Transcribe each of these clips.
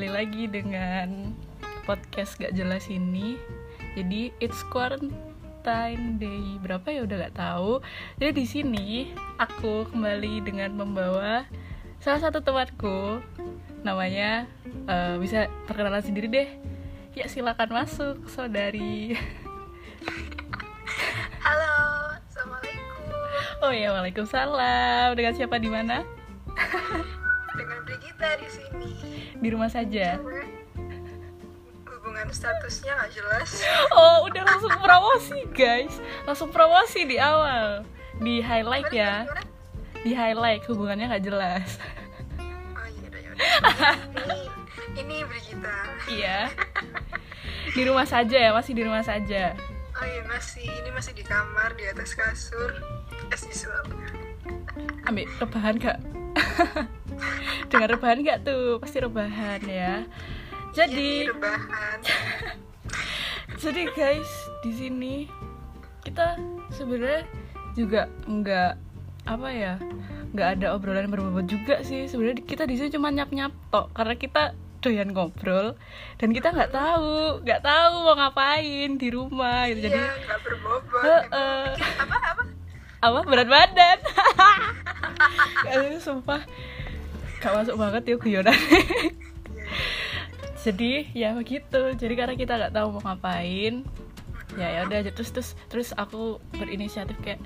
kembali lagi dengan podcast gak jelas ini. Jadi it's quarantine day berapa ya udah gak tahu. Jadi di sini aku kembali dengan membawa salah satu temanku namanya eh, bisa perkenalan sendiri deh. Ya silakan masuk saudari. Halo, assalamualaikum. Oh ya waalaikumsalam. Dengan siapa di mana? Dengan Brigita di sini. Di rumah saja. Hubungan statusnya nggak jelas. Oh, udah langsung promosi, guys. Langsung promosi di awal. Di highlight ya. Gimana? Di highlight hubungannya nggak jelas. Oh iya, udah, ya udah. Ini, ini Brigita. Iya. Di rumah saja ya, masih di rumah saja. Oh iya masih, ini masih di kamar di atas kasur. Es usual. Ambil rebahan gak? Dengar rebahan gak tuh? Pasti rebahan ya. Jadi, rebahan. jadi guys, di sini kita sebenarnya juga nggak apa ya nggak ada obrolan berbobot juga sih sebenarnya kita di sini cuma nyap nyap tok karena kita doyan ngobrol dan kita nggak tahu nggak tahu mau ngapain di rumah gitu jadi Iya, nggak berbobot. Bikin apa apa? apa berat badan sumpah gak masuk banget ya guyonan. Jadi ya begitu. Jadi karena kita nggak tahu mau ngapain ya ya udah terus terus terus aku berinisiatif kayak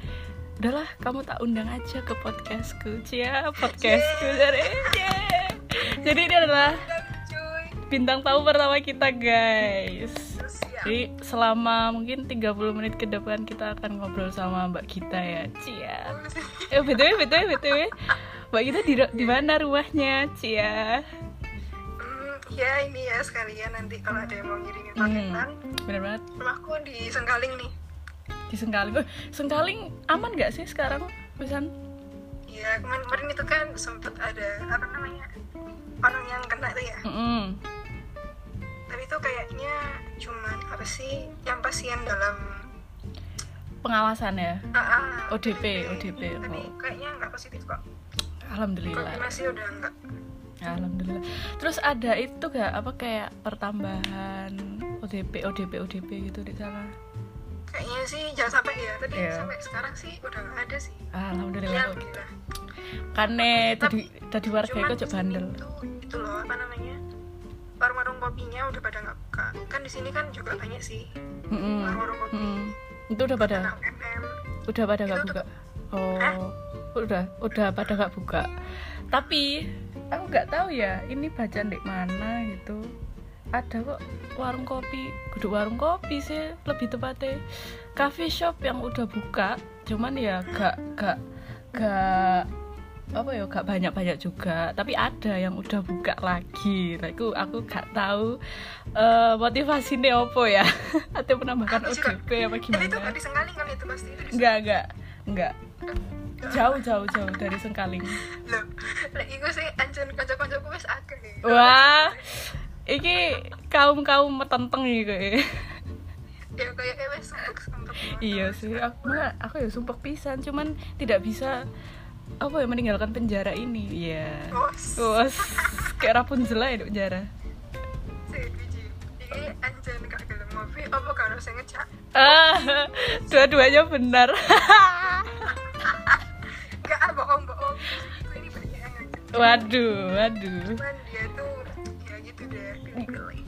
udahlah kamu tak undang aja ke podcastku. Cia podcastku jadi Yeay. jadi ini adalah bintang tamu pertama kita guys. Ya. jadi selama mungkin 30 menit ke depan kita akan ngobrol sama Mbak kita ya. Cia. Eh btw btw btw Mbak kita di di mana rumahnya Cia Hmm, ya ini ya sekalian nanti kalau ada yang mau ngirimin Hmm. paketan. bener banget Rumahku di Sengkaling nih. di Sengkaling oh, Sengkaling aman gak sih sekarang pisan Iya, kemarin, kemarin itu kan sempet ada apa namanya orang yang kena tuh ya. Mm-mm. Tapi itu kayaknya cuman apa sih yang pasien dalam pengawasan ya ah, ah, ODP, ODP, Tapi oh. kayaknya nggak positif kok. Alhamdulillah Konfirmasi udah enggak. alhamdulillah terus ada itu gak apa kayak pertambahan ODP ODP ODP gitu di sana Kayaknya sih jangan sampai ya. Tadi Iya. sampai sekarang sih udah nggak ada sih. alhamdulillah Ya, alhamdulillah. karena tadi tadi warga itu sini bandel tuh itu loh apa namanya warung-warung kopinya udah pada nggak buka. Kan di sini kan juga banyak sih warung-warung kopi. Mm-mm. itu udah pada 6 mm. udah pada nggak Itu buka oh udah udah pada nggak buka. Tapi aku nggak tahu ya ini bacaan di mana gitu. Ada kok warung kopi kudu warung kopi sih lebih tepatnya. Coffee shop yang udah buka cuman ya gak gak gak apa ya gak banyak banyak juga. Tapi ada yang udah buka lagi. Nah itu aku gak tahu eh motivasinya apa ya. Atau penambahan Aku juga. ODP apa itu gimana. nggak Sengkaling kan itu pasti? Itu di Enggak, enggak, enggak. Jauh, jauh, jauh dari Sengkaling. Loh, lek iku sih anjen kanca-kancaku wis akeh. Wah, iki kaum kaum metenteng iki kayak. Ya kayak wis. Iya sih, aku aku ya sumpah pisan, cuman tidak bisa apa ya meninggalkan penjara ini. Iya. Bos. Bos, kayak Rapunzel aja di penjara. Si biji. Iki anjen gak gelem ngopi apa karo sing ngejak. Ah, dua-duanya benar. Gak ah bohong-bohong. Itu ini banyak yang ngajak. waduh, waduh. Cuman dia tuh ya gitu deh, pilih-pilih.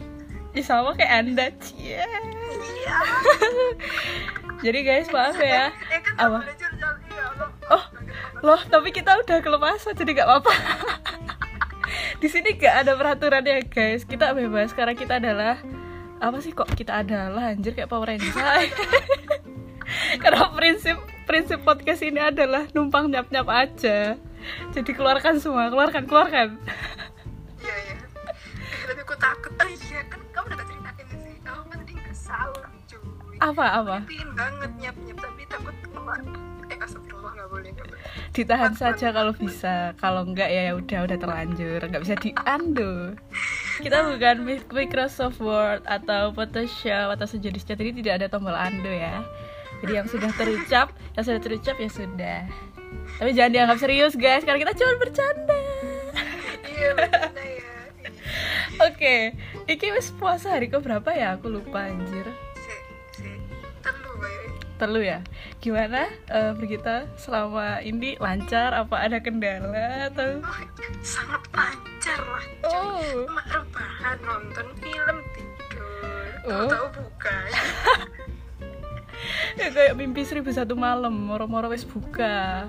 Ih, sama kayak anda, cie. Iya. Jadi guys, maaf ya. Eh kan Apa? iya Allah. Oh, loh tapi kita udah kelepasan jadi nggak apa-apa di sini nggak ada peraturan ya guys kita bebas karena kita adalah apa sih kok kita adalah anjir kayak Power Ranger karena prinsip prinsip podcast ini adalah numpang nyap nyap aja jadi keluarkan semua keluarkan keluarkan Iya iya. Eh, Tapi aku takut. Oh iya kan kamu udah ceritain sih. Kamu kan tadi nggak sahur cuy. apa apa Pengen banget nyap-nyap tapi takut keluar. Eh astagfirullah nggak boleh nggak boleh. ditahan saja kalau bisa kalau enggak ya udah udah terlanjur nggak bisa diundo kita bukan Mi- Microsoft Word atau Photoshop atau sejenisnya jadi tidak ada tombol undo ya jadi yang sudah terucap yang sudah terucap ya sudah tapi jangan dianggap serius guys karena kita cuma bercanda Iya benar ya. Oke, iki wis puasa hari ke berapa ya? Aku lupa anjir. telu Telu ya. Gimana eh Brigita selama ini lancar apa ada kendala atau oh, sangat lancar lah Oh. cuma rebahan nonton film tidur Oh. tahu buka ya kayak mimpi seribu satu malam moro-moro wis buka.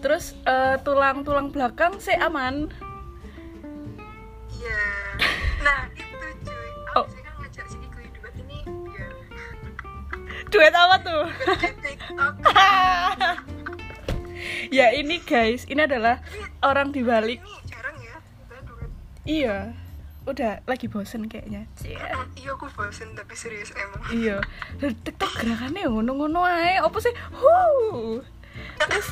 Terus eh, tulang-tulang belakang sih aman. Iya. Nah itu cuy. Oh. aku sih kan ngajak hidup ini biar duet apa tuh? TikTok. Ya ini guys ini adalah orang di balik. ini jarang ya kita duet. Iya udah lagi bosen kayaknya. Cie. iya aku bosen tapi serius emang. Iya. Dan tiktok gerakannya ngono-ngono ae. Apa sih? Huh. terus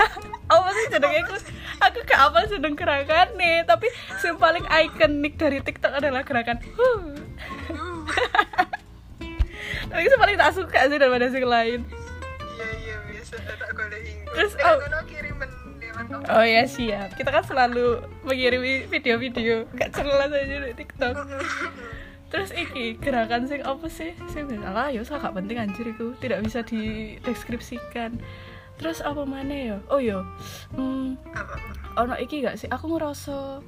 apa sih jenenge? Aku aku gak apa sedang gerakannya. Tapi yang paling ikonik dari tiktok adalah gerakan Huh. tapi itu paling tak suka sih daripada yang lain. Iya iya biasa tak golek Terus, Terus oh. kamu oh ya siap. Kita kan selalu mengirimi video-video. Gak jelas aja di tiktok. Terus iki gerakan sing apa sih? Sing lah ya usah gak penting anjir tidak bisa dideskripsikan. Terus apa mana ya? Oh yo hmm, apa ono iki gak sih? Aku ngerasa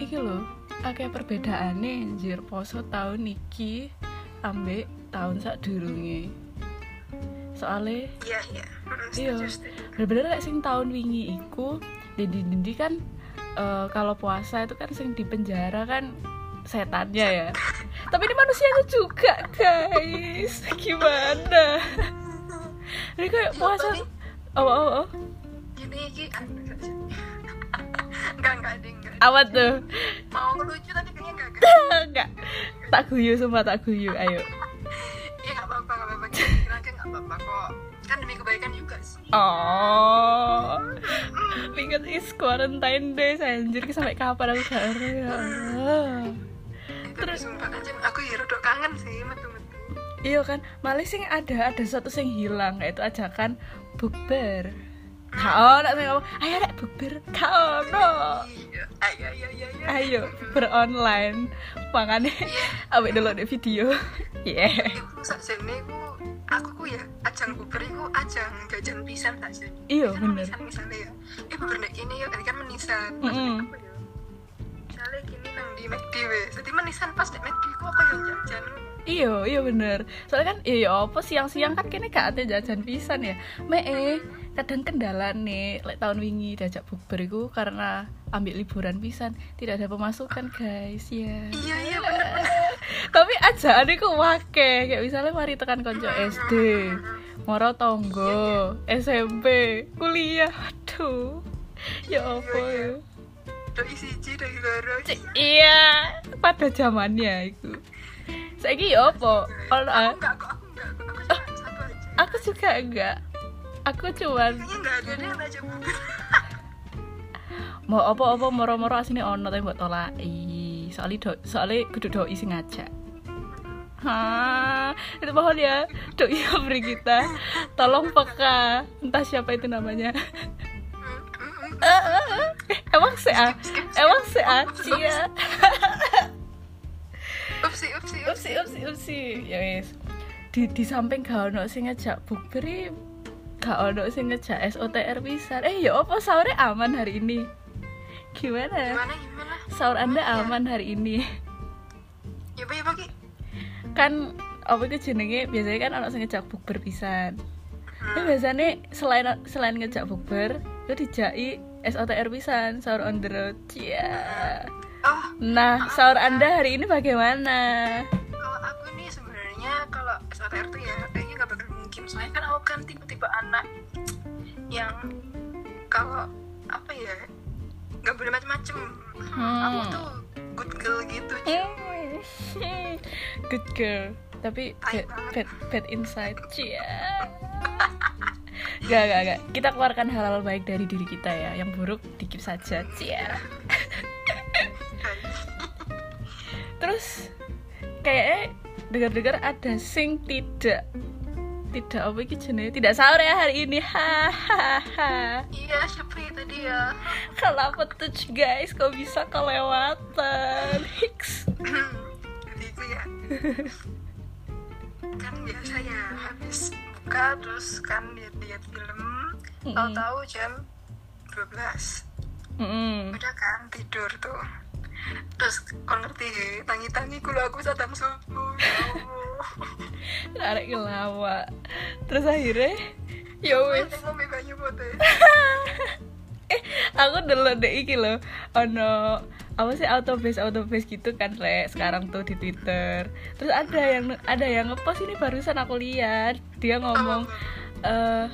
iki loh akeh perbedaane anjir. Poso tahun iki ambek tahun sak durunge soalnya. Iya iya. Iya. bener-bener kayak sing tahun wingi iku kan eh, kalau puasa itu kan sing di penjara kan setannya ya. Tapi ini manusianya juga guys. Gimana? Ini kayak Iya, puasa oh oh oh. Ini iki enggak enggak ding apa tuh. Mau ngelucu tapi kayaknya enggak enggak. Tak guyu sumpah tak guyu. Ayo. Iya enggak apa-apa enggak apa-apa apa-apa kok. Kan demi kebaikan juga sih. Oh. Because it's quarantine days anjir. Sampai kapan aku gak ya? Tapi sumpah aja aku ya rodok kangen sih metu-metu. Iya kan, malah sing ada ada satu sing hilang yaitu ajakan bukber. Kau nak sing ngomong, ayo rek bukber, kau no. iya. Ayo ayo ayo ayo Ayo. Beronline, makanya awet dulu di video. Yeah. iku sakjane iku aku ku ya ajang buber iku ajang jajan pisan sakjane Iya, Kan bener. misalnya ya eh buber nek ini ya kan menisan. Apa ya misalnya gini nang di McD wes jadi menisan pas nek McD ku apa yang jajan Iya, iya bener. Soalnya kan iya apa siang-siang kan kene gak ada jajan pisan ya. Me eh, kadang kendala nih lek tahun wingi diajak bukber iku karena ambil liburan pisan, tidak ada pemasukan guys ya. iya iya bener bener. Tapi ajaan iku wake kayak misalnya mari tekan konco SD moro tonggo SMP kuliah. Aduh. Ya apa ya? Doi siji doi loro iya pada zamannya itu saiki ya apa? Ono aku enggak kok aku enggak kok. Aku cuma satu aja. aku juga enggak. Aku cuman kayaknya enggak ada aja mau apa-apa moro-moro asine ono tapi mbok tolaki. Soalnya do, soalnya kudu doi sing ngajak. Ha, itu mohon ya, doi beri kita, tolong peka, entah siapa itu namanya. Eh, emang se A, emang se A, cia. upsi upsi Upsi, upsi, upsi, ya wis. Di di samping gak ono sing ngejak bukberi, gak ono sing ngejak SOTR pisan. Eh, ya apa sahurnya aman hari ini? Gimana? gimana gimana Sahur Anda aman hari ini? ya pak ya pak Ki. kan apa itu jenenge biasanya kan anak sing ngejak bukber pisan. Tapi biasanya selain selain ngejak bukber, itu dijai SOTR pisan sahur on the road. Cia. Oh Nah, sahur Anda hari ini bagaimana? kalau aku nih sebenarnya kalau SOTR tuh ya kayaknya gak bakal mungkin soalnya kan aku kan tipe-tipe anak yang kalau apa ya nggak boleh macem-macem Hmm. aku tuh good girl gitu. Good girl. Tapi bad, bad, bad inside. Cia. Gak, gak, gak. Kita keluarkan hal-hal baik dari diri kita ya. Yang buruk dikip saja. Cia. Terus kayaknya dengar-dengar ada sing tidak tidak apa iki jenenge? Tidak sahur ya hari ini. Hahaha iya Shopee tadi ya. Kenapa tuh guys kok bisa kelewatan? Hiks jadi itu ya. Kan biasa ya habis buka terus kan lihat-lihat film tahu-tahu jam 12 Mm-mm. udah kan tidur tuh terus kau ngerti? Tangi-tangi kulo aku sadam subuh ya tarik ngelawa terus akhirnya? Ya wis. putih eh aku dulu deh iki loh ono apa sih autobase autobase gitu kan re sekarang tuh di twitter. Terus ada yang ada yang ngepost ini barusan aku lihat. Dia ngomong eh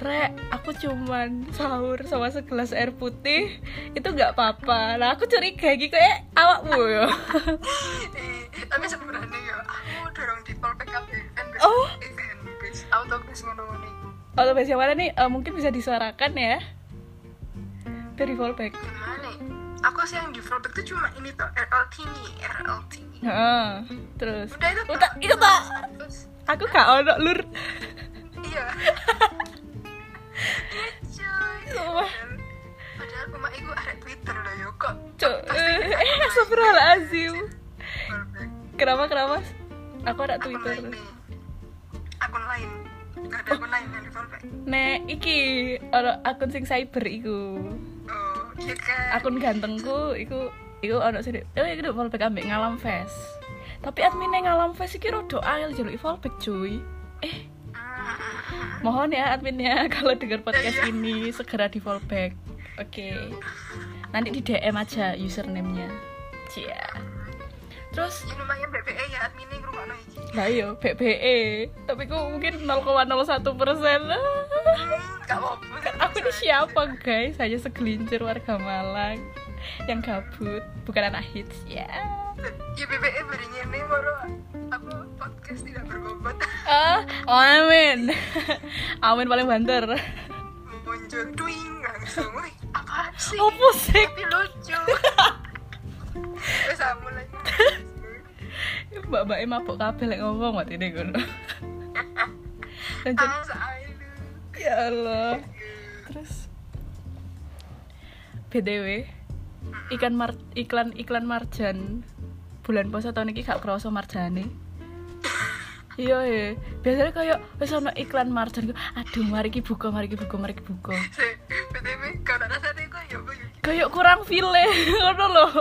re aku cuman sahur sama segelas air putih itu nggak apa-apa. Lah aku curiga gitu kayak awakmu ya? Eh, tapi sebenarnya ya aku dorong di kan bis Oh. auto bis ngono nih autobase yang mana nih? Eh, mungkin bisa disuarakan ya? Dari fallback gimana aku sih yang di fallback tuh cuma ini tuh RLT nih RLT Heeh. terus. Udah itu udah itu tak aku gak ono lur. Iya iya cuy padahal emak iku ada twitter loh yo kok. Cuk, eh, astagfirullahaladzim fallback Kenapa, kenapa? Aku ada akun Twitter. akun lain nggak ada akun lain yang di fallback Nek, iki ono akun sing cyber iku. Oh iya kan? Akun gantengku, iku Iku ono sih, oh iku fallback ambek ngalam fest Tapi adminnya ngalam fest iki rodo ail jaluk fallback cuy. Eh, mohon ya adminnya kalau dengar podcast ini segera di fallback. Oke. Nanti di DM aja username-nya. Cia. Terus? Ya lumayan BBE ya adminnya rumah iki Lah iya, BBE Tapi ku mungkin 0,01 persen. Apa-apa. Aku ini siapa guys? Hanya segelintir warga Malang Yang gabut. Bukan anak hits ya ya BBE berinya nih baru aku podcast tidak berbobot Ah, amin. Amin paling banter. Muncul twing langsung apa sih? Apa sih? tapi lucu. Terus aku lagi. Mbak-mbak mabuk kabel lek ngomong mati deh ngono. Lanjut. Ya Allah. Terus? BTW Ikan mar iklan iklan marjan bulan puasa tahun ini gak kerasa marjane. Iya ya biasanya kayak wis ono iklan marjan aduh mari ki buka mari ki buka mari ki buka. Kalau kok ya ya kayak kurang file ngono loh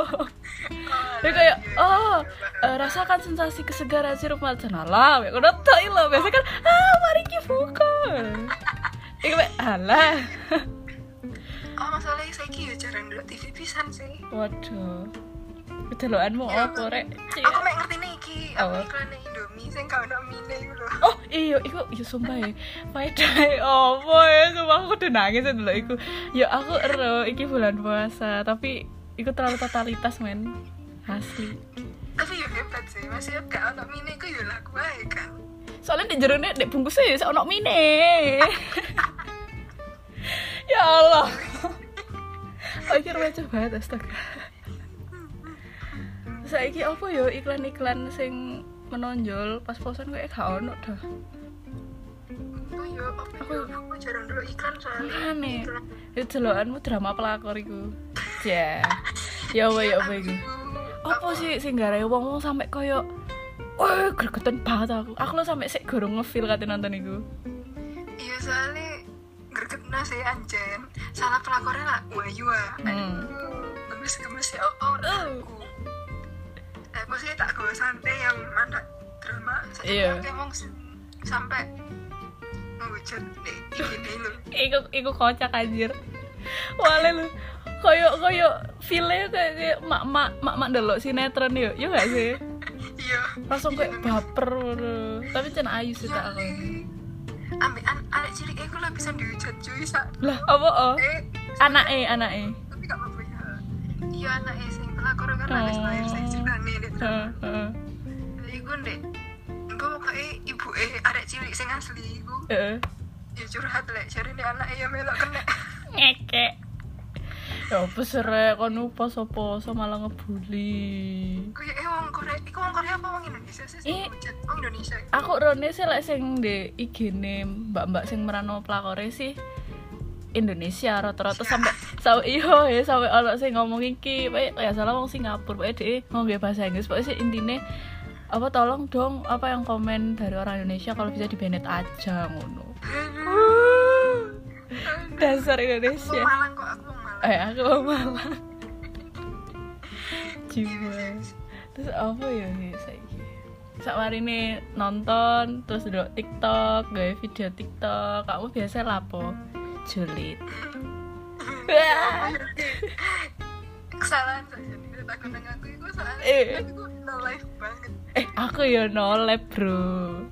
ya kayak oh eh, rasakan sensasi kesegaran sirup marjan. Alah kayak ngono tok lho. Biasanya kan ah mari ki buka. Iku kayak alah. Oh masalahnya saya ya jarang dulu TV pisan sih. Waduh kedelokanmu apa rek Cie. aku mek ngerti nih iki apa Apa? iklan Indomie sing kau nak mine iku lho Oh iya, iku iya sumpah ya. Faedah opo ya, sumpah aku udah nangis ya dulu iku. Ya aku ero iki bulan puasa, tapi iku terlalu totalitas men. Asli. tapi ya hebat sih masih gak ono mine iku ya laku ae kan Soalnya di jerone dek bungkusnya ya ono mine. ya Allah. Oh, iki receh banget astaga. Saiki apa ya iklan-iklan sing menonjol pas posan kayak gak ono dah. oh ya apa ya aku jarang dulu iklan soalnya Aneh. Itu jelokanmu drama pelakor iku. Ya. Ya apa ya apa iku. Apa sih sing garai wong-wong sampe koyo Wah, gregetan banget aku. Aku lo sampe sik gorong ngefeel kate nonton iku. iya soalnya gregetna sih anjen salah pelakornya lah Wahyu ah Hmm. aduh gemes gemes ya Allah Uh. Sih tak gue santai yang mana drama Iya. saya emang sampai ngehujat deh ini lu Iku iku kocak anjir. Wale lu. Koyo koyo feel-nya kayak kayak mak-mak mak-mak delok sinetron yo. Yo gak sih? iya Langsung kayak baper. Tapi cen ayu sih tak aku. ambil an anak cilik aku lah bisa dihujat cuy sa Lah, apa oh? eh Anake, anake. tapi gak apa-apa ya iya anaknya sing pelakor kan anak Oh. lahir heeh. Jadi gue deh gue pokoknya ibu eh ada cilik sing asli gue ya curhat lek. Cari nih anak ya melok kena. Ngekek. ya apa sih rek kon poso-poso malah ngebully. Kayak eh wong Korea iku wong Korea apa wong Indonesia sih? Eh. wong Indonesia. Aku rone sih lek sing di IG-ne mbak-mbak sing merano pelakore sih Indonesia rata-rata sampai sampai iyo ya sampai ono sing ngomong iki Pokoknya ya salah wong Singapura pokoknya dia ngomong bahasa Inggris pokoknya sih intine apa tolong dong apa yang komen dari orang Indonesia kalau bisa dibenet aja ngono. Dasar aku Indonesia Malang kok aku Malang. Eh aku malah jiwa. Terus apa ya nih saiki? Sak ini nonton terus dulu TikTok gawe video TikTok kamu biasa lapo julid. Kesalahan aku. Itu soalnya Eh. aku no life banget. Eh aku ya nolep bro.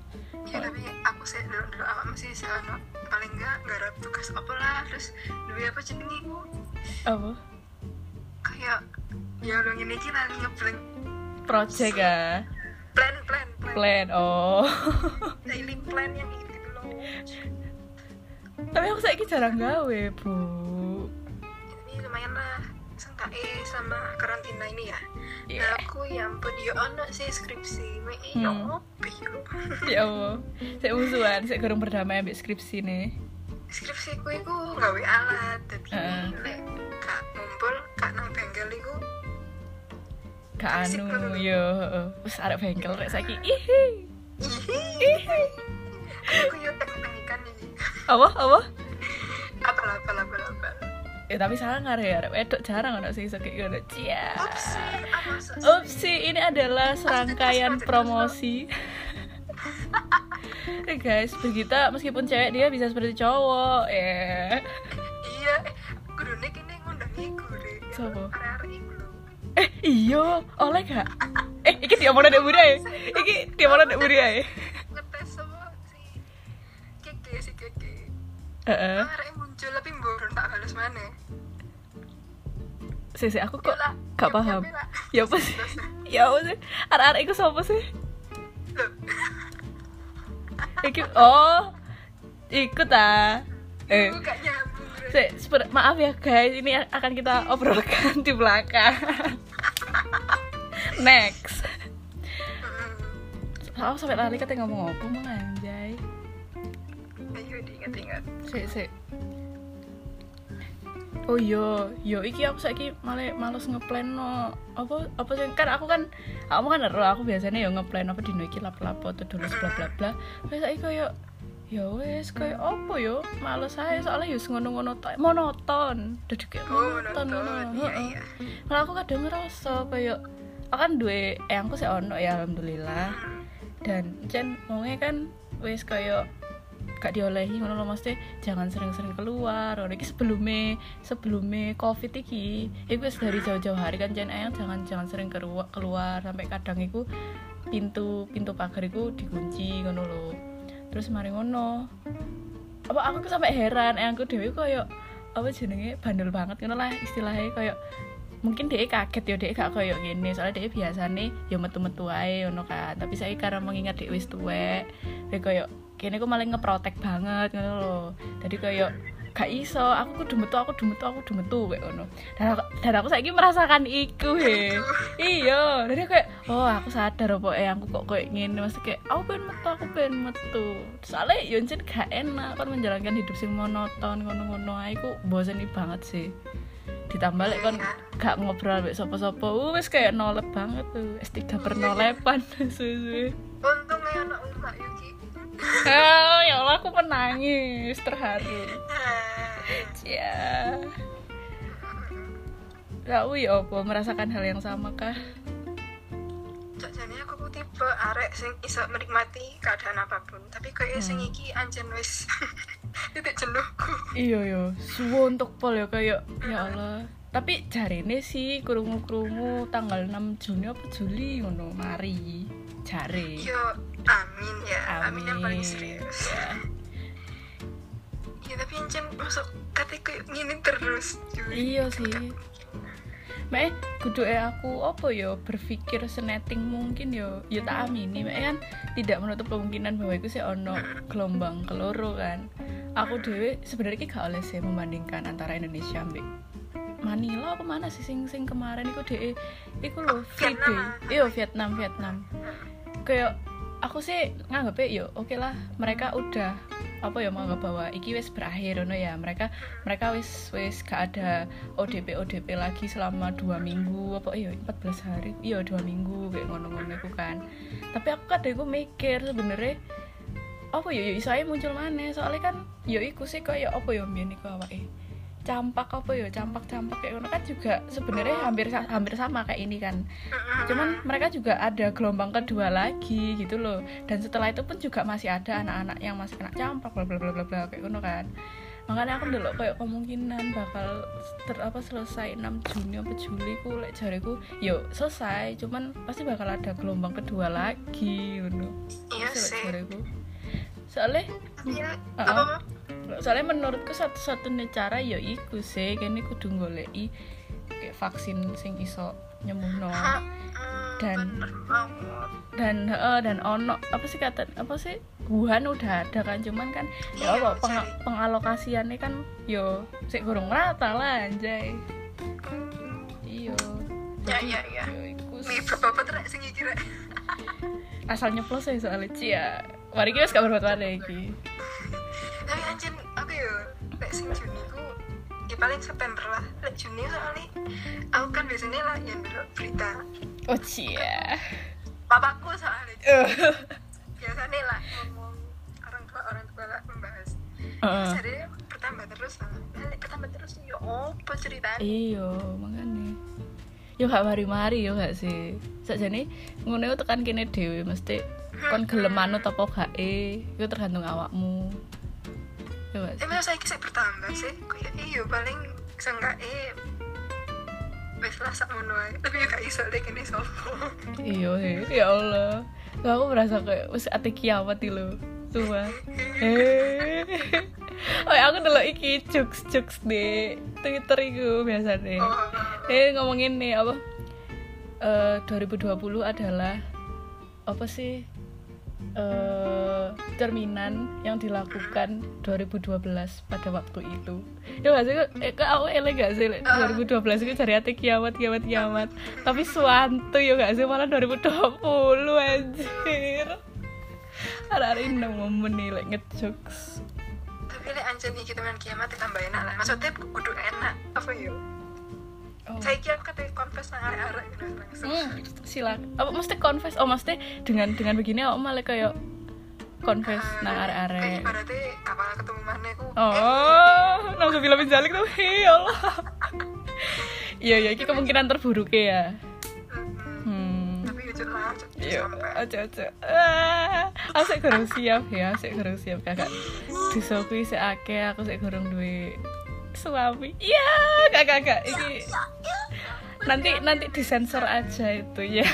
Ya tapi aku sih dulu dulu awak masih sih ono paling enggak garap tugas apa lah. Terus dulu apa jenenge ku apa? Kayak ya udah gini kita ngeblank project ya? Plan plan plan. Plan oh. Daily plan yang gitu loh tapi aku saiki jarang gawe bu. Ini lumayan lah sengkae sama karantina ini ya. Iya. nah aku ya ampun ya ono sih skripsi. Me Hmm. ya ya Allah saya musuhan saya kurang berdamai ambil skripsi nih skripsi ku iku gawe alat tapi Heeh. lek kak ngumpul kak nang bengkel iku Asik anu yo wis arek bengkel rek saiki. Ihi. Ihi. aku ini apa apa apa apa apa apa ya tapi sangar ya wedok jarang ono sing kayak ngono cia Upsi, ini adalah serangkaian promosi. Eh guys, Brigita meskipun cewek dia bisa seperti cowok ya. Iya, eh, gurune kene ngundang iku deh. Sopo? Arek-arek iku lho. Eh iyo, oleh gak? Eh, iki dia mau dek budi ya? Iki dia mau dek budi Arek muncul tapi mboron tak balas mana. Sih, sih, aku kok Lah, gak paham. ya. Ya apa sih? Ya apa sih? Arek-arek iku sapa sih? Iki oh ikut ah. Eh. Se- seper- maaf ya guys, ini akan kita obrolkan di belakang. Next. Aku sampai lari katanya ngomong apa mau anjay. Ayo diingat-ingat. Sik sik. Oh iya, yo iki aku saiki malah males ngeplan no apa apa sih kan aku kan aku kan ero aku biasanya yo ngeplan apa dino iki lapo-lapo tuh dulu bla bla bla. Wes saiki koyo ya wes koyo apa yo males ae soalnya yo ngono-ngono tok monoton. Dadi kayak Oh, monoton ngono. Iya, Heeh. iya. Malah aku kadang ngerasa koyo aku kan duwe eh aku sih ono ya alhamdulillah dan Jen ngomongnya kan wis koyo gak diolehi ngono lho mesti jangan sering-sering keluar. Ngono iki sebelumnya sebelumnya covid iki iku wis dari jauh-jauh hari kan Jen. Ayang jangan jangan sering keluar keluar. Sampai kadang iku pintu pintu pagar iku dikunci ngono lho. Terus mari ngono. Apa aku sampai heran ayangku dhewe koyo apa jenenge bandel banget ngono lah istilahnya koyo mungkin dia kaget ya dia gak koyo gini soalnya dia biasanya ya metu-metu ae ngono kan. Tapi saya karena mengingat dia wis tuwek dia koyo kini aku malah ngeprotek banget ngono loh jadi koyo gak iso aku kudu metu aku kudu metu aku kudu metu kayak ngono. Dan aku, dan aku saiki merasakan iku he. Iya. Jadi kayak oh aku sadar apa eh aku kok kayak gini mesti kayak aku pengen metu aku pengen metu. Soalnya Yonjen gak enak kan menjalankan hidup sing monoton ngono-ngono. Ae ku bosen banget sih. Ditambah lek kon gak ngobrol mbek sapa-sapa uh, wis kayak nolep banget tuh S3 pernolepan suwe-suwe. Untungnya anak umak Yuki. Oh, ya Allah aku menangis terharu ya Kau ya apa merasakan hal yang sama kah? Jajane aku ku tipe arek sing iso menikmati keadaan apa pun, tapi kayak sing Hmm. iki anjen wis titik jenuhku. Iya yo, suwo untuk pol ya kayak ya Allah. Tapi jarine sih krungu-krungu tanggal 6 Juni apa Juli ngono mari. Jare. Yo, amin ya, amin, yang paling serius. Ya. Ya tapi anjen masuk kata kayak gini terus. cuy. Iya sih. Mek kudu eh aku apa yo berpikir seneting mungkin yo yo tak amini mek kan tidak menutup kemungkinan bahwa itu sih ono gelombang keloro kan. Aku dewe sebenarnya gak oleh sih membandingkan antara Indonesia ambek Manila apa mana sih sing sing kemarin iku deh iku lho free Vietnam, day iya Vietnam Vietnam kayak aku sih nganggep yo oke lah mereka udah apa ya menganggap bahwa iki wis berakhir no ya. Mereka mereka wis wis gak ada ODP ODP lagi selama dua minggu apa iya 14 hari iya dua minggu kayak ngono-ngono iku kan. Tapi aku kadang aku mikir sebenarnya apa ya ya iso ae muncul mana soalnya kan ya iku sih kayak apa ya mbiyen iku awake campak apa ya campak-campak kayak ngono kan juga sebenarnya hampir hampir sama kayak ini kan. Cuman mereka juga ada gelombang kedua lagi gitu loh. Dan setelah itu pun juga masih ada anak-anak yang masih kena campak bla bla bla bla bla kayak ngono kan. Makanya aku dulu kayak kemungkinan bakal ter apa selesai 6 Juni apa Juli ku lek jariku yo selesai. Cuman pasti bakal ada gelombang kedua lagi ngono. Iya sih. jariku soalnya iya Uh-uh. apa Mam? soalnya menurutku satu-satunya cara ya iku sih. Kene kudu goleki kayak vaksin sing iso nyembuhno. Hmm, Dan- dan eh, dan ono apa sih kata apa sih? Wuhan udah ada kan cuman kan ya Iya, apa peng- pengalokasiannya kan yo sik kurang rata lah anjay. Ya, Jadi, ya, ya. yo iku nih bapak rek sing iki rek asal nyeplos ya soalnya. Cia mari kita gak berbuat mana iki. Tapi anjir aku yo lek sing Juni ku ya paling September lah. Lek Juni soalnya aku kan biasanya lah yang dulu berita. Oh cia papaku soalnya. Eh. biasanya lah ngomong orang tua orang tua lah membahas. Heeh. jadi bertambah terus lah. Lek bertambah terus ya apa ceritanya? Iya makanya yo gak mari-mari yo gak sih. Sakjane ngono tekan kene dhewe mesti kon gelem manut apa gak e itu tergantung awakmu. Yo gak sih. masa saya kisah bertambah sih. Kayak iya paling seenggak eh wes lah sak ngono ae. Tapi ya gak iso deh kene sopo iya ya Allah. Aku merasa kayak wis ate kiamat lho Sumpah Eh Oh, aku dulu iki jokes jokes di Twitter iku biasa deh. oh Eh ngomongin nih apa? Eh 2020 adalah apa sih? eh cerminan yang dilakukan 2012 pada waktu itu. Ya gak sih? Eh, kok aku elek gak sih? Lek 2012 itu cari hati kiamat, kiamat, kiamat. Tapi suantu ya gak sih? Malah 2020 anjir. Indah momen nih, like ngejokes. tapi lek anjen iki teman kiamat tambah enak lah maksudnya kudu enak apa yo Oh. saya kira kata confess nang arek-arek gitu langsung Hmm, silakan. Apa mesti confess? Oh, mesti dengan dengan begini aku malah kayak confess nang kayak arek-arek. ibaratnya kapan ketemu mana aku Oh, langsung film jalik tuh. Ya Allah. Iya, iya, ini kemungkinan terburuk ya. Iya, aja aja. Ah, aku sik kurang siap ya, sik kurang siap kakak. Dosa kuwi sik akeh, aku sik kurang duwe suami. Iya, kakak kakak ini nanti nanti disensor aja itu ya.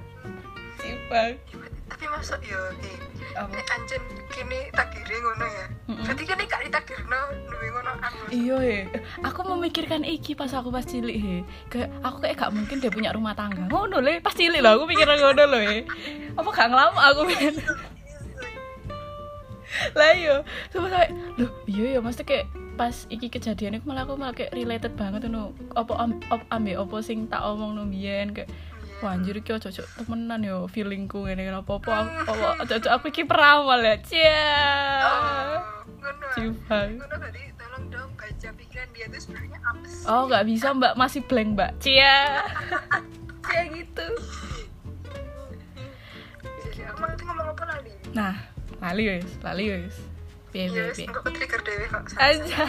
Cipang. tapi masuk yo eh Apa? anjen kini takdire ngono ya Mm-mm. berarti kan gak ditakdirno duwe ngono anu Iya he, aku memikirkan iki pas aku pas cilik he. Kayak aku kayak gak mungkin dia punya rumah tangga. Ngono le, pas cilik loh aku mikirnya ngono loh he. Apa gak ngelama aku men. lah iya, sama sampe, loh iya ya mesti kayak pas iki kejadian itu malah aku malah kayak related banget tuh apa am, op, ambe apa sing tak omong no biyen kayak Wah anjir iki cocok temenan yo feelingku ngene ngene apa apa apa cocok aku iki peramal ya. Cia. tadi tolong dong baca pikiran dia tuh sebenarnya apa sih. Oh nggak bisa mbak. Masih blank mbak. Cia Cia gitu. Jadi aku mau ngomong apa lagi Nah lali wes lali wes Piye piye Yes, dewe kok. Aja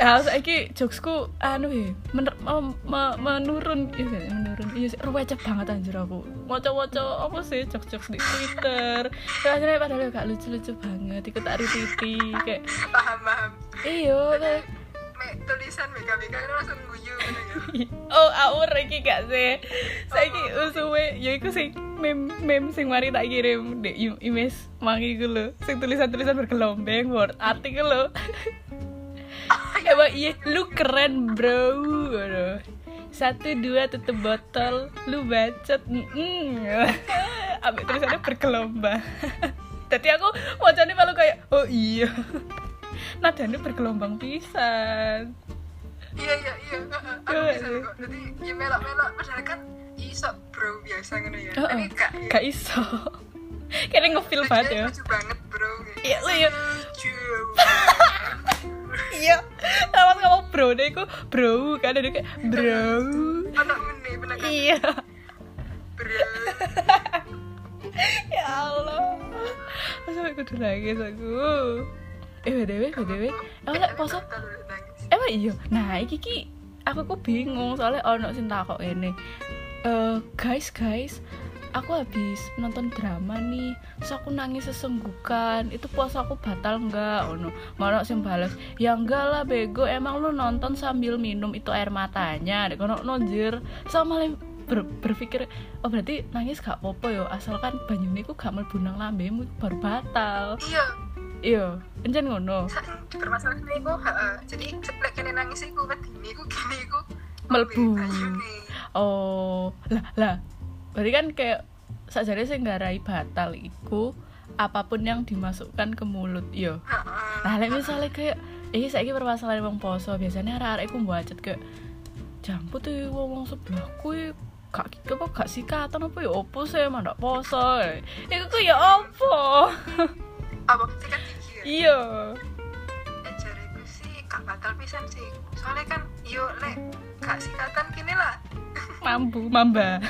Ya saiki jokesku anu ya mener, me- me- menurun. Iya sih, menurun. Iya sih ruwecek banget anjir aku. Moco-moco apa sih jokes-jokes di Twitter. Rasanya padahal gak lucu-lucu banget ikut tak titi kayak Paham, paham. iyo kayak tulisan mega-mega itu langsung guyu gitu ya. oh awur iki gak sih? Saiki usuwe ya iku sing meme meme sing mari tak kirim di im- image mangi iku lho. Sing tulisan-tulisan bergelombang word art iku lho Emang iya, lu keren bro. Waduh. Satu dua tutup botol. Lu bacot mm Ambil tulisannya bergelombang. Jadi aku wajahnya malu kayak Oh iya. Nadanya bergelombang pisan. Iya iya iya. Aku Iya, bisa iya. kok. Jadi ya melok melok padahal kan iso bro biasa ngono ya. Heeh. tapi gak gak iso. Kayaknya ngefeel banget ya. lucu banget bro. Iya, lu ya. lucu iya. Sama ngomong bro deh aku bro kan ada kayak bro. Kan? Iya. Bro. Ya Allah. Sampai kudu nangis aku. Eh btw btw emang lek poso emang iya. Nah iki ki aku kok bingung soalnya ono sing takok ini eh guys guys aku habis nonton drama nih terus aku nangis sesenggukan. Itu puasa aku batal enggak ono mana sing balas ya enggak lah bego emang lu nonton sambil minum itu air matanya. Dek ono nonjir sama ber- berpikir oh berarti nangis gak apa-apa yo asalkan banyune ku gak mlebu nang lambemu baru batal. Iya. Iya encen ngono. Saking dipermasalahan iku heeh. Jadi lek kene nangis iku wedine iku gini iku Mlebu. banyune. Oh, lah lah. Berarti kan kayak sajane sing ngarai batal iku apa pun yang dimasukkan ke mulut yo. Nah, lek misalnya kayak iki saiki permasalahan wong poso, biasanya arek-arek iku mbacet kayak jamput tuh wong sebelahku iki gak gitu kok gak sikatan apa ya opo sih emang ndak poso iku ku ya opo? Apa sikat gigi ya iya. Eh jariku sih gak batal pisan sih. Soalnya kan yo lek gak sikatan gini lah. Mampu mamba.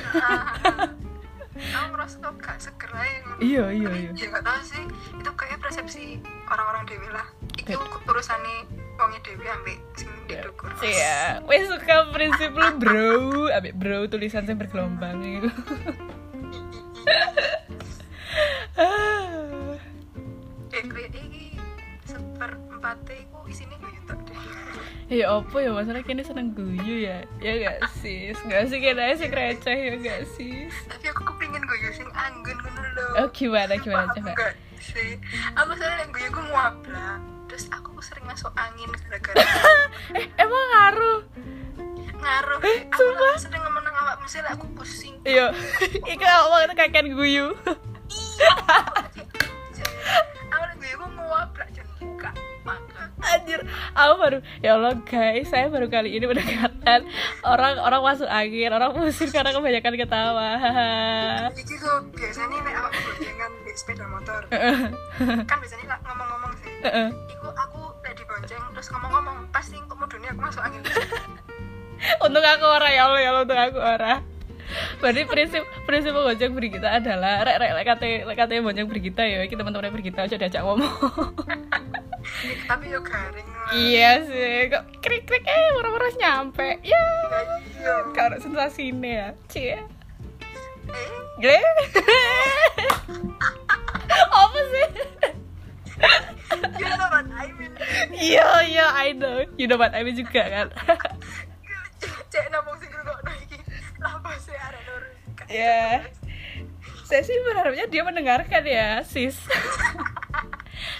Aku ngerasa kok gak seger aja ngono. iya iya iya. ya gak tau sih itu kayak persepsi orang-orang dewi lah. Itu Bet- urusannya wongnya dewi ambek sing didukur Iya, wes suka prinsip lu bro, abis bro tulisan yang bergelombang itu. eh kayak ini seperempatnya iku isinya ya apa ya masalah kini seneng guyu ya, ya gak sis, gak sih kena sih receh ya gak sis. tapi aku kepingin gue sing anggun ngono lho Oh gimana gimana Aku coba? enggak sih aku soalnya gue gue muabla terus aku sering masuk angin gara-gara Eh emang ngaruh? ngaruh Eh, aku sumpah? sering ngemenang awak misalnya aku pusing Iya, iku itu kakek guyu. aku aku baru ya Allah guys, saya baru kali ini mendekatkan orang orang masuk angin, orang pusing karena kebanyakan ketawa. Iki tuh biasanya nek awak boncengan di sepeda motor. kan biasanya ngomong-ngomong sih. Iku aku lek dibonceng terus ngomong-ngomong pasti kok mudune aku masuk angin. untuk aku ora ya Allah ya Allah untuk aku ora Berarti prinsip prinsip bonceng Brigita adalah rek rek lek kate lek kate bonceng Brigita ya iki teman-teman Brigita aja diajak ngomong. Tapi yo garing. Iya sih, kok krik krik eh murah-murah nyampe. Ya, kalau sensasi ini ya. Cie. Gle. Apa sih? you know what I mean. Iya, iya, I know. You know what I mean juga kan. Cek nabung sing ngrungokno iki. Apa sih arek nur? Ya. Saya sih berharapnya dia mendengarkan ya, sis.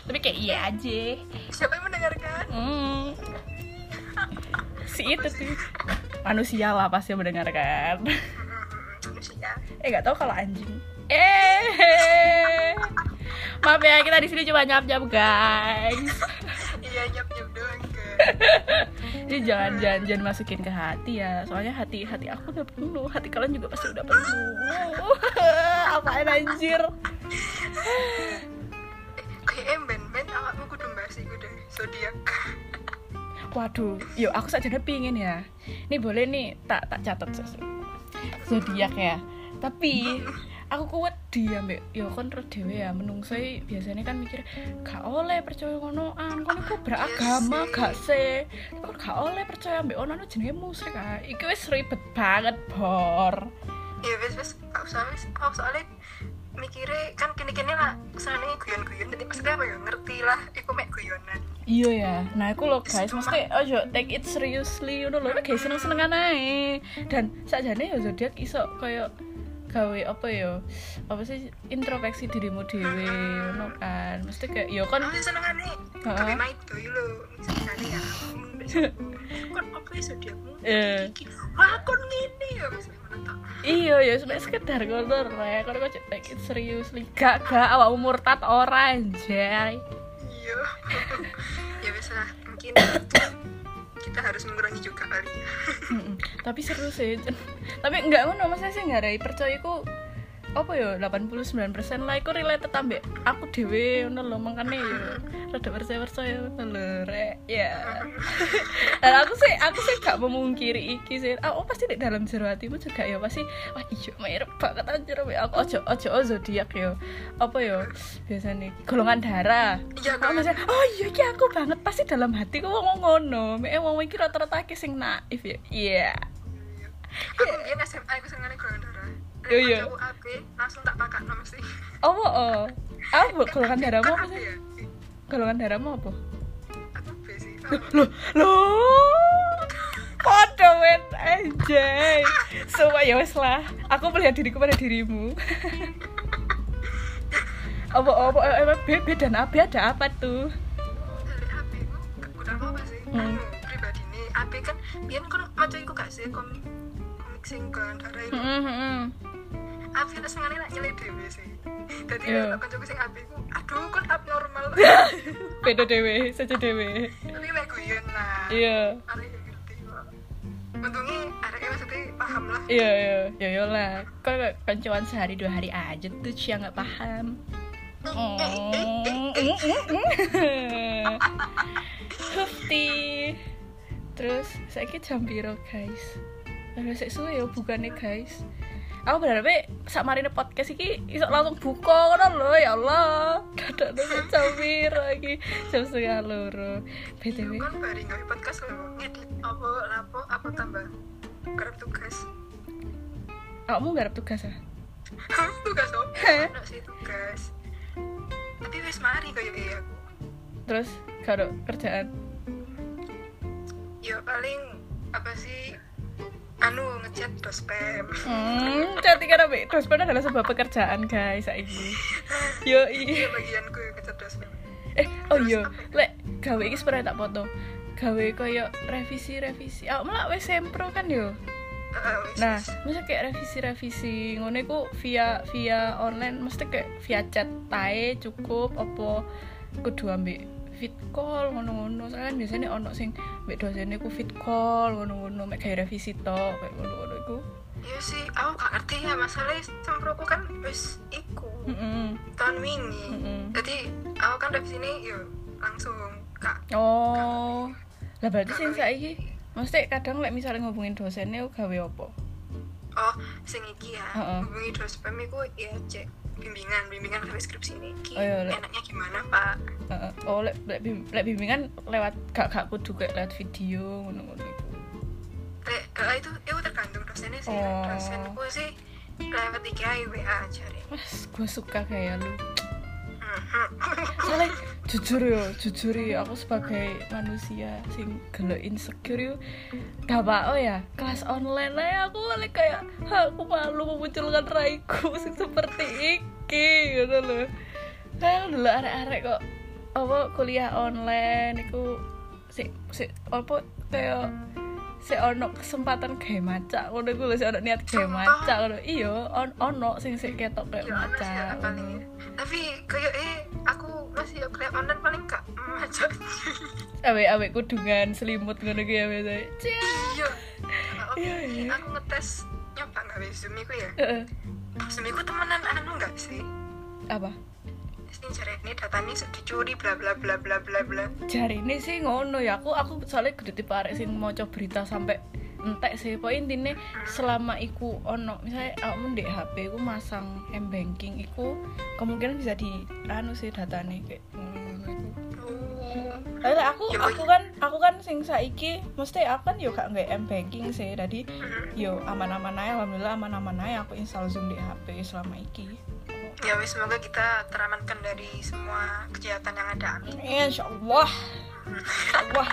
Tapi kayak iya aja. Siapa yang mendengarkan? Hmm. Si itu sih. Manusia lah pasti mendengarkan. Manusia. Eh nggak tahu kalau anjing. Eh. Maaf ya kita di sini cuma nyap nyap guys. Iya nyap-nyap doang kan. Jadi jangan jangan jangan masukin ke hati ya. Soalnya hati hati aku udah penuh. Hati kalian juga pasti udah penuh. Apaan anjir? Zodiak. Waduh, yuk aku saja pingin ya. Ini boleh nih tak tak catat. Zodiak ya. Tapi aku kuat dia mbak yo kan terus dewe ya menungso biasanya kan mikir gak oleh percaya ngonoan kan aku beragama sih. gak sih kok gak oleh percaya mbak ono jenenge musyrik ah iki wis ribet banget bor ya gak usah wes aku soalnya mikirnya kan kini kini lah kesannya guyon-guyon. Jadi maksudnya apa ya? Ngerti lah iku mek guyonan. Iya ya. Nah aku loh guys mesti ojo take it seriously udah loh kayak seneng senengan aja dan sajane ya zodiak iso kayak gawe apa ya? Apa sih? Introspeksi dirimu dewe ngono kan. Mesti kayak yo kan aku Heeh. gawe night boy lo misalnya ya kan apa Eh. iki. Wah kon ngene ya misalnya menonton iya ya sebenarnya sekedar ngono rek. Kalau kok it seriously. Gak gak awak murtad ora anjay. Iya. Ya lah. Mungkin kita harus mengurangi juga kali. Ya tapi seru sih. Tapi enggak ngono maksudnya sih nggak ada percaya iku apa ya 89% lah iku related ambek aku dhewe ngono lho makane ya rada percaya percaya ngono lho rek ya. Dan aku sih aku sih gak memungkiri iki sih. Aku pasti di dalam jero hatimu juga ya pasti wah iya mirip banget anjir aku ojo ojo oh, zodiak ya. Apa ya biasanya golongan darah. Iya Kok kan? misalnya, oh iya ki aku banget. Pasti dalam hati kok ngomong ngono. Mek wong iki rata-rata sing naif ya. Iya. aku biar SMA aku senengane golongan Iya, iya. Aku AB langsung tak pakai nomor sih Apa oh? Apa golongan darahmu apa Kan sih? Golongan darahmu apa? aku B sih Loh, loh. Podo wet anjay. Semua ya wes lah. Aku melihat diriku pada dirimu. apa apa apa B, B dan AB ada apa tuh? dari AB ku gak udah apa sih Hmm. anu pribadi nih AB kan biar kan maca iku gak sih komik sing golongan darah itu Kan senengane nak nyelek dhewe sih jadi yeah. kancaku sing AB ku aduh kan abnormal Beda dewe, saja dewe. tapi lek guyon lah Iya. arek gak ngerti kok untungnya areknya maksudnya paham lah Iya iya ya ya lah. Kok kancuan sehari dua hari aja tuh Cia nggak paham. Oh. Hufti. Terus saya jam piro guys? Ada sik suwe ya bukannya guys. Aku berharap sak marine podcast iki iso langsung buka ngono lho ya Allah. Dadak nek piro iki? Jam setengah loro. BTW. kan bari nggak podcast lo ngedit apa lapo apa tambah kerap tugas Kamu garap tugas ah? tugas apa Heh. Ada sih tugas tapi wis mari kayak iya aku Terus kalau kerjaan ya paling apa sih anu ngechat dospem Hmm, cantik Abi? Dospem adalah sebuah pekerjaan guys saiki. Yo iya iya. bagianku yang ngechat dospem Eh, oh iya, lek gawe iki sebenarnya tak foto. Gawe koyo revisi-revisi. Aku malah wis sempro kan yo. Ah, Nah, masa kayak revisi-revisi ngono iku via via online mesti kayak via chat tae cukup apa kudu ambek fit call ngono-ngono. Soalnya kan biasanya ono sing mbek dosen iku fit call ngono-ngono mek gawe revisi tok kayak ngono-ngono iku. iya sih aku gak ngerti ya masalahnya semproku kan wis iku Heeh. tahun wingi Heeh. jadi aku kan dari sini yo langsung kak Oh. Lah berarti sing saiki mesti kadang lek misalnya ngomongin dosennya gawe apa? oh sing iki ya Heeh. hubungi dospem iku ya cek bimbingan bimbingan ke skripsi ini Ki, Oh, iya, enaknya gimana pak Heeh. Oh, lek lek, bim- lek bimbingan lewat gak gak kudu kayak lewat video ngono-ngono iku. Lek, eh, itu itu tergantung dosennya sih Oh. dosenku sih lewat IKA WA cari Mas, gue suka kayak lu. Soalnya jujur yo, jujur yo aku sebagai manusia sing gelo insecure yo gak apa ya kelas online lah aku lek kayak "Ha, aku malu memunculkan raiku sing seperti iki gitu loh. Kayak dulu arek-arek kok apa kuliah online iku si si apa kayak si ono kesempatan kayak maca ngono iku lho si ono niat kayak maca ngono. Iya on ono sing sik ketok kayak ya maca tapi kayak eh aku masih ya kuliah online paling gak maca awe-awe kudungan selimut ngono ki ya Cia. iya. Oke. Iya, iya. aku ngetes nyoba nggak zoom iku ya. Zoom iku temenan anu nggak sih? Apa jare ini data ini dicuri bla bla bla bla bla bla. Jari ini sih ngono ya aku aku soalnya gede tipe arek sing maca berita sampai entek sih. Pokoknya intinya selama iku ono misalnya kamu di HP iku masang m banking iku kemungkinan bisa di anu sih datanya kayak Oh. Tapi lah aku Ya, aku kan aku kan sing saiki mesti aku kan yo gak nggak m banking sih. Jadi Mm-mm. yo aman-aman aja alhamdulillah aman-aman aja aku install zoom di HP selama iki ya wis semoga kita teramankan dari semua kejahatan yang ada. Amin. Insya Allah wah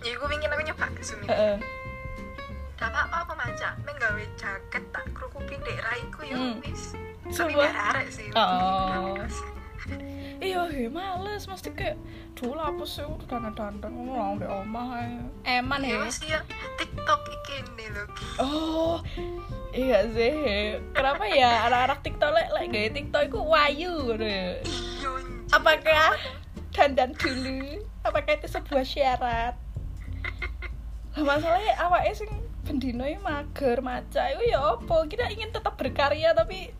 ya gue ingin aku nyoba zoom ini gak apa-apa aku maca menggawe jaket tak kerukupin dek raiku ya Hmm. wis. Tapi biar arek sih. Oh. iya he males. Mesti kayak dulu apa sih udah dandan dandan ngomong di omah ae. eman ya? Ya wis ya? Tiktok iki nih loh oh iya sih He. kenapa ya anak-anak tiktok lek lek gaya tiktok itu wayu gitu ya. iya apakah dandan dulu? Apakah itu sebuah syarat? Lah masalahnya awake sing bendino iki mager maca iku ya apa? Kita ingin tetap berkarya tapi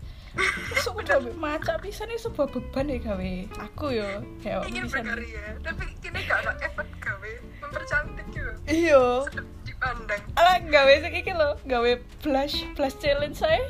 sudah maca bisa nih sebuah beban ya gawe. Aku yo kayak ingin bisa berkarya tapi kini gak ada effort gawe. Mempercantik juga. Iya. Sedap dipandang. Ala gawe sing iki lho. Gawe blush blush challenge saya.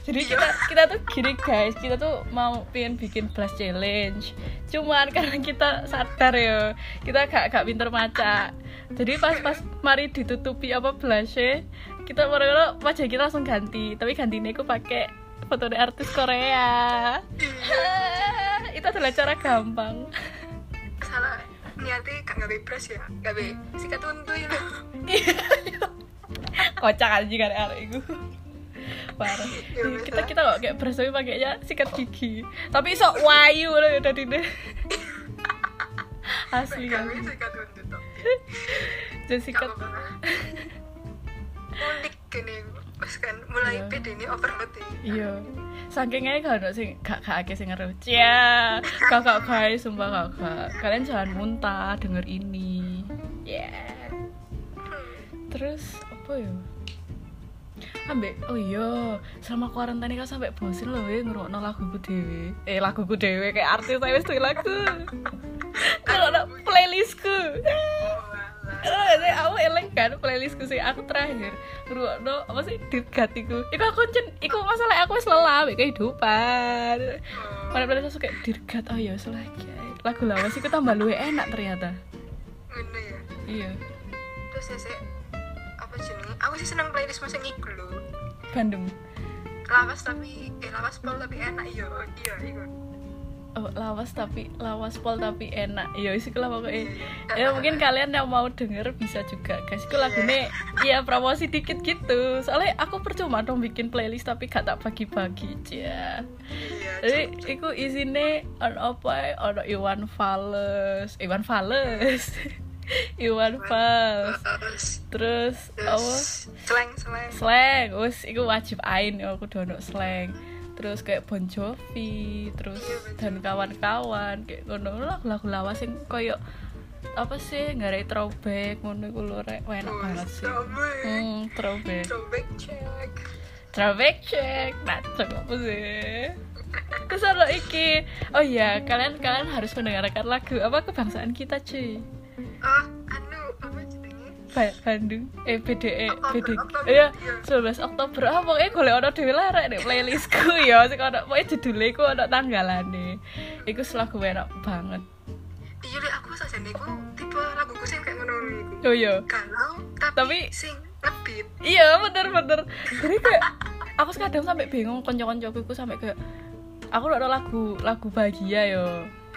Jadi kita kita tuh gini guys. Kita tuh mau pengen bikin blush challenge. Cuman karena kita sadar ya kita gak gak pinter maca. Jadi pas pas mari ditutupi apa blushnya kita baru wajah kita langsung ganti. Tapi gantinya aku pakai foto dari artis Korea. Itu adalah cara gampang. Salah. Niatnya gak gawe brush ya. Gawe sikat untu ya. Kocak aja kan arek itu parah. Ya, kita kita kok kayak beras tapi pakainya sikat gigi. Tapi sok wayu loh ya tadi deh. Asli. Kan sikat untu tuh jadi sikat. Unik gini pas kan mulai Iya. pede ini overload ya iya. Saking aja kalau ada sing gak gak akeh sing ngeru cia kakak guys sumpah kakak kalian jangan muntah denger ini. Ya. Terus apa ya? Ambek oh iya selama kuarantain kan sampai bosen loh ya ngerokno laguku dewe eh laguku dewe kayak artis saya wis lagu. Ngerokno playlistku. Oh, aku eleng kan playlistku sih aku terakhir ngerokno apa sih dirgat iku iku aku cen iku masalah aku wis lelah kehidupan Mana playlist aku kayak dirgat oh ya selagi lagu lawas iku tambah luwe enak ternyata Ngono ya. iya Terus ya sih apa jenenge? Aku sih seneng playlist masa iku lho. Bandung Lawas tapi eh lawas pol tapi enak iya. Iya, iku. Oh, lawas tapi lawas pol tapi enak. Ya isi lah pokoknya ya mungkin kalian yang mau denger bisa juga guys. Itu lagunya ya promosi dikit gitu. Soalnya aku percuma dong bikin playlist tapi gak tak bagi-bagi aja Iya. jadi itu isinya on apa on Iwan Fals. Iwan Fals. Iwan Fals. Terus terus apa? Terus slang slang. slang wes itu wajib ain ya aku dono slang terus kayak Bon Jovi terus Iya, dan kawan-kawan kayak ngono lagu-lagu lawas sing koyo apa sih nggak ada throwback ngono iku lho rek. Enak banget sih. throwback. hmm throwback. Throwback check. throwback check. Macam apa sih? Terus ada iki. Oh iya kalian kalian harus mendengarkan lagu apa kebangsaan kita cuy? Oh, Bandung. Eh BDE iya iya. 19 Oktober. Ah pokoknya golek ono dhewe larek nek playlistku ya. Sing ono pokoknya judule iku ono tanggalane. Iku selagu enak banget. Iya deh aku saja nih tipe laguku sing kayak ngono iku. oh iya. Galau tapi, Tapi- sing ngebeat. iya bener bener. Jadi kayak aku kadang sampai bingung konco-koncoku iku sampai kayak aku udah lagu lagu bahagia yo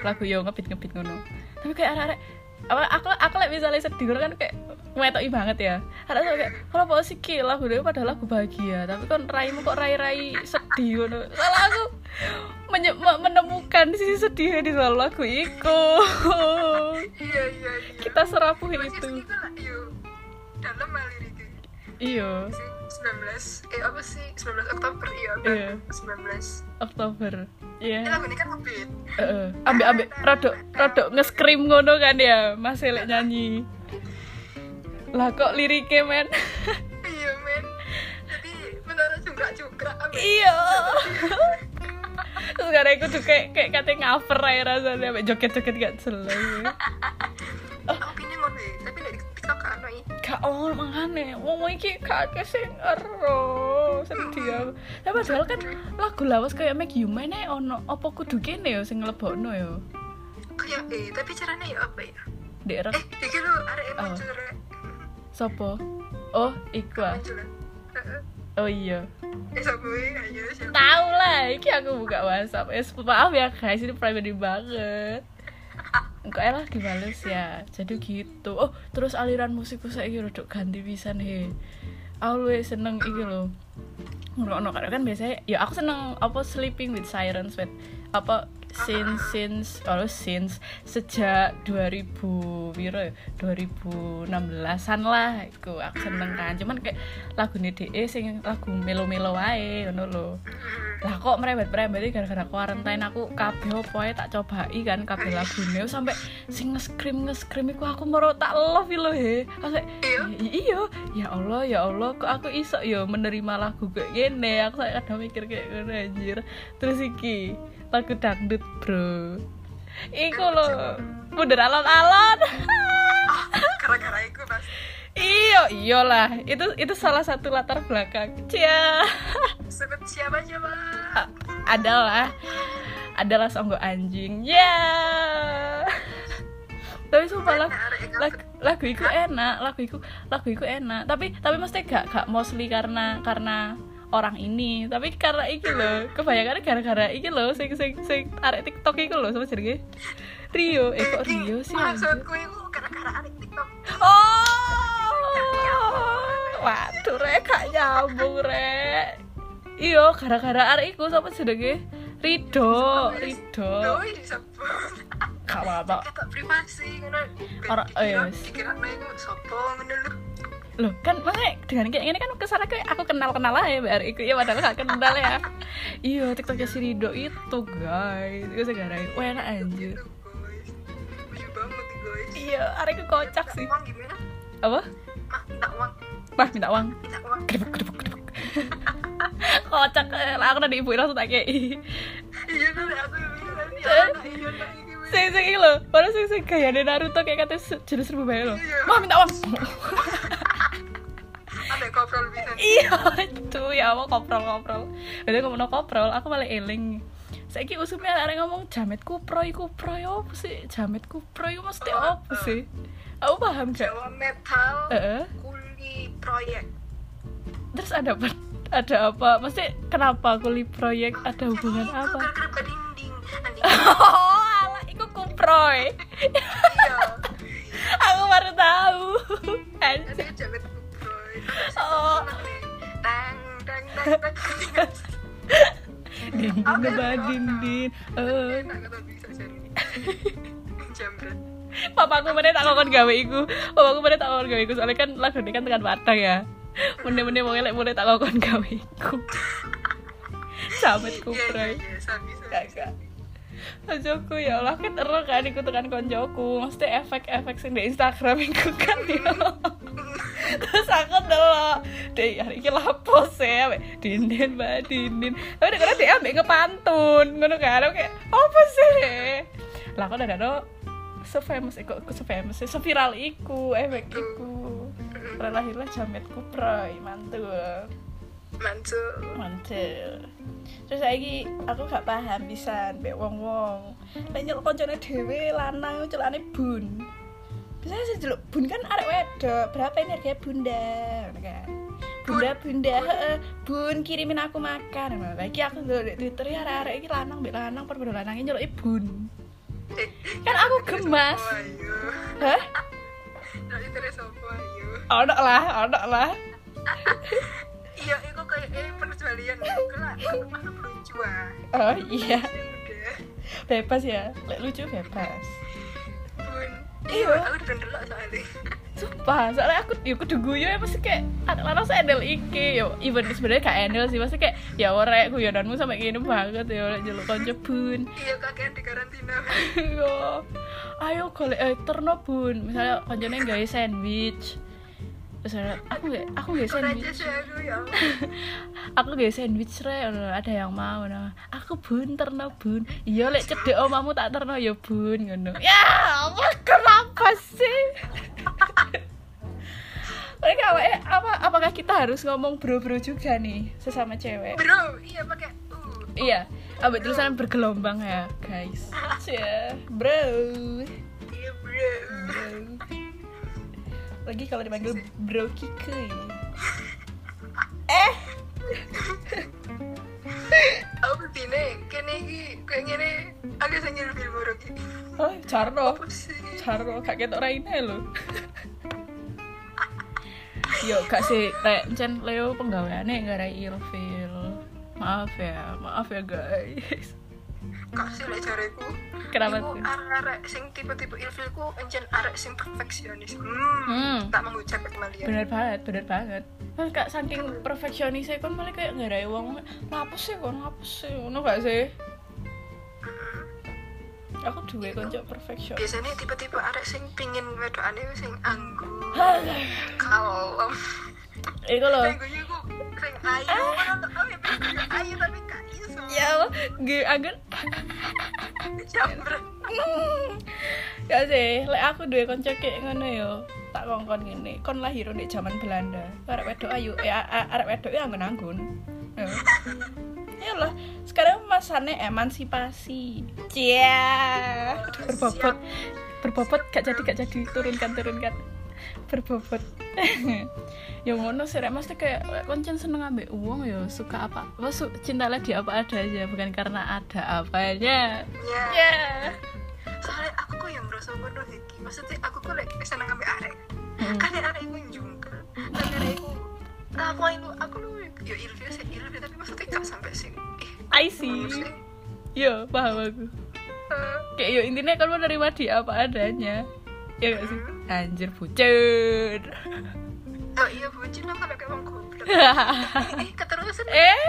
lagu yo ngebit ngebit ngono. Tapi kayak arek-arek apa aku aku lek misalnya sedih kan kayak ngetoki banget ya. Ada tuh kayak kalau apa sih ki lagu dia padahal lagu bahagia. Tapi kan raimu kok rai-rai sedih ngono. Salah aku menye- me- menemukan sisi sedih di dalam lagu itu Iya iya iya. kita serapuh Masih itu. iku yo. Dalam liriknya. iya. Sing 19 eh apa sih? 19 Oktober iya Iya. 19 Oktober. Ini iya lagu ini kan ngebeat Heeh. ambek ambek rodok rodok nge-scream ngono kan ya Mas Elek nyanyi lah kok liriknya men? Iya men. Jadi menara juga juga iya. Terus karena aku tuh kayak kayak katanya cover aja rasanya ambek joget-joget gak jelas aku kini ngono ya tapi dari TikTok kan no gak oh makanya ngomong iki gak akeh sing ero sedih aku tapi padahal kan lagu lawas kayak make you mine ae ono apa kudu kene ya sing nglebokno ya? Kayak eh tapi caranya ya apa ya? Dek eh iki lu arek Oh. Sopo? Oh iku ah. oh iya. Eh tahu lah iki aku buka WhatsApp. Ya maaf ya guys ini private banget. Enggak lah dibales ya. Jadi gitu. Oh terus aliran musikku saya rodok ganti pisan he. Aku luwih seneng iki loh ngrungokno kadang kan biasanya ya aku seneng apa sleeping with sirens with apa since since oh since sejak 2000 piro ya? 2016an lah iku. Aku seneng kan. Cuman kayak lagu DE sing lagu melo-melo wae ngono lho. Lah kok merembet-merembet gara-gara quarantine aku kabeh opo tak cobai kan kabeh lagune. Sampai sing nge-scream nge-scream iku aku moro tak love lho he. Aku kayak, Iya. iya ya Allah ya Allah kok aku iso yo menerima lagu kayak gini? Aku kadang mikir kayak gini anjir. Terus iki lagu dangdut bro. Iku lo mundur alon-alon. Ah, gara-gara itu pas iya iyalah. Itu itu salah satu latar belakang. Cia. Sebut siapa coba adalah adalah songgo anjing. Ya. Tapi sumpah lagu, lagu, lagu iku enak lagu iku lagu iku enak. Tapi tapi mesti gak gak mostly karena karena orang ini. Tapi karena iki loh kebanyakan gara-gara iki loh sing sing sing arek tiktok iku loh sama jenenge? Rio. Eh kok Rio sih? maksudku itu gara-gara adik tiktok. Oh! Waduh rek gak nyambung rek. Iya gara-gara arek iku sama jenenge? Rido Rido. Gak apa-apa. Privasi ngono. Dikira itu sopo ngono lho loh kan makanya dengan kayak gini kan ke sana kayak aku kenal kenal aja biar ikut ya padahal gak kenal ya. Iya tiktoknya si Rido itu guys. Itu sekarang wah enak anjir. Iya arek itu kocak sih. Apa? Mah minta uang. Mah minta uang. Minta uang. Kedepuk kedepuk kedepuk kocak eh, lah aku udah ibu langsung tak kayak iya nanti aku bilang iya Eh. iya wis. sing sing lho baru sing sing gaya Naruto kayak kata jenis serba bae lho Iya. mah minta uang ada koprol bisa. Iya itu. Ya apa koprol koprol. Udah ngomong koprol aku malah eling. Saiki usumnya ada ngomong jamet kupro iku apa sih? Jamet kupro itu mesti Oh, apa sih? Aku paham gak Jawa metal Heeh. kuli proyek. Terus ada apa? Ada apa? Mesti kenapa kuli proyek? Ada hubungan Itu apa? Anding oh alah iku kuproy. Iya. Aku baru tahu. Anjir. Oh. tang tang tang tang dinding. eh papaku mana tak ngomong gawe iku papaku mana tak ngomong gawe iku soalnya kan lagu ini kan tekan ya. Mene-mene mau elek mulai tak ngomong gawe iku sahabat iya iya kakak Koncoku ya Allah kan ero kan iku tekan koncoku mesti efek-efek sing di Instagram iku kan ya terus aku delok deh hari ini lapo sih dindin mbak dindin. Tapi karena dia ambek ngepantun ngono kan? Kayak apa sih lah aku udah se-famous iku aku se-famous se-viral iku efek iku. Lahirlah jametku pray mantul mantul. Mantul. Terus lagi aku gak paham bisa mbek wong wong nek nyeluk koncone dhewe lanang celane bun. Biasanya sih jeluk bun kan arek wedok berapa ini harganya bunda kan? Bunda bunda heeh. Bun kirimin aku makan. Lagi aku ndelok di twitter ya arek-arek iki lanang mbek lanang per lanangnya nyeluk bun. Eh, kan aku gemas. hah? Sopo ayo? Ono lah ono lah iya itu kayak eh penjualian itu lah aku lucu ah oh iya Ya bebas ya lek lucu bebas bun Iya. iya aku ndelok soalnya Sumpah, soalnya aku ya kudu guyu ya pasti kayak anak lanang saya handle iki yo. Even sebenarnya gak handle sih, pasti kayak ya ora guyonanmu sampai gini banget ya oleh jeluk konco bun. iya kakean di karantina Yo. Ayo golek eh, terno bun. Misalnya koncone gawe sandwich. Ada, aku gak aku gak sandwich. aku ya gak sandwich re ada yang mau nah. Aku bun terno bun. Iya lek cedek omamu tak terno ya bun ngono. Ya, apa kenapa sih? Mereka apa, eh, apa apakah kita harus ngomong bro-bro juga nih sesama cewek? bro iya pakai uh Iya, abis tulisan bergelombang ya, guys. Bro. iya bro Bro. Lagi kalau dipanggil bro Kike. Eh, aku begini kene iki kayak gini aku sing nyelfil buruk iki oh, Carno. Carno, gak ketok raine lho. Yo, gak sih, kayak Ncen Leo penggaweane gara ilfil. Maaf ya, maaf ya guys. Kak sih lek jareku Kenapa iku arek-arek sing tipe-tipe ilfil ku encen arek sing perfeksionis. Hmm, Hmm. tak mengucap kembalian. Bener banget bener banget. Mas kak saking perfeksionisnya kan malah kayak nggak ada uang ngapus sih kon ngapus sih ngono gak sih? Aku juga konco perfeksionis. biasanya tipe-tipe arek sing pingin wedokane sing anggun kalem Iku loh sing ayu ya tapi gak iso ya Allah gue agar jambret. Gak sih lek aku duwe konco kayak ngono yo tak kongkon ngene. Kon lahir di zaman Belanda. Arek wedok ayu eh arek wedok ya anggun-anggun Ya. ya lah sekarang masane emansipasi. Cia berbobot berbobot gak jadi gak jadi. Turunkan turunkan berbobot yang ngono sih Rek. mesti kayak koncen seneng ambek uang ya suka apa apa su cinta lagi apa ada aja bukan karena ada apanya. Ya ya soalnya aku kok yang merasa bodoh iki maksudnya aku kok lagi seneng ngambil arek. Mm. kan arek iku yang jungkel. Tapi arek iku mau itu? Aku lu yo ilfil sih ilfil. Tapi maksudnya gak sampai sing ih I see. Maksudnya yo paham aku. Eh, kayak yo intinya kan menerima dia apa adanya ya gak sih? Anjir bucin oh iya bucin lah kalau kayak orang goblok. Eh keterusan. Eh.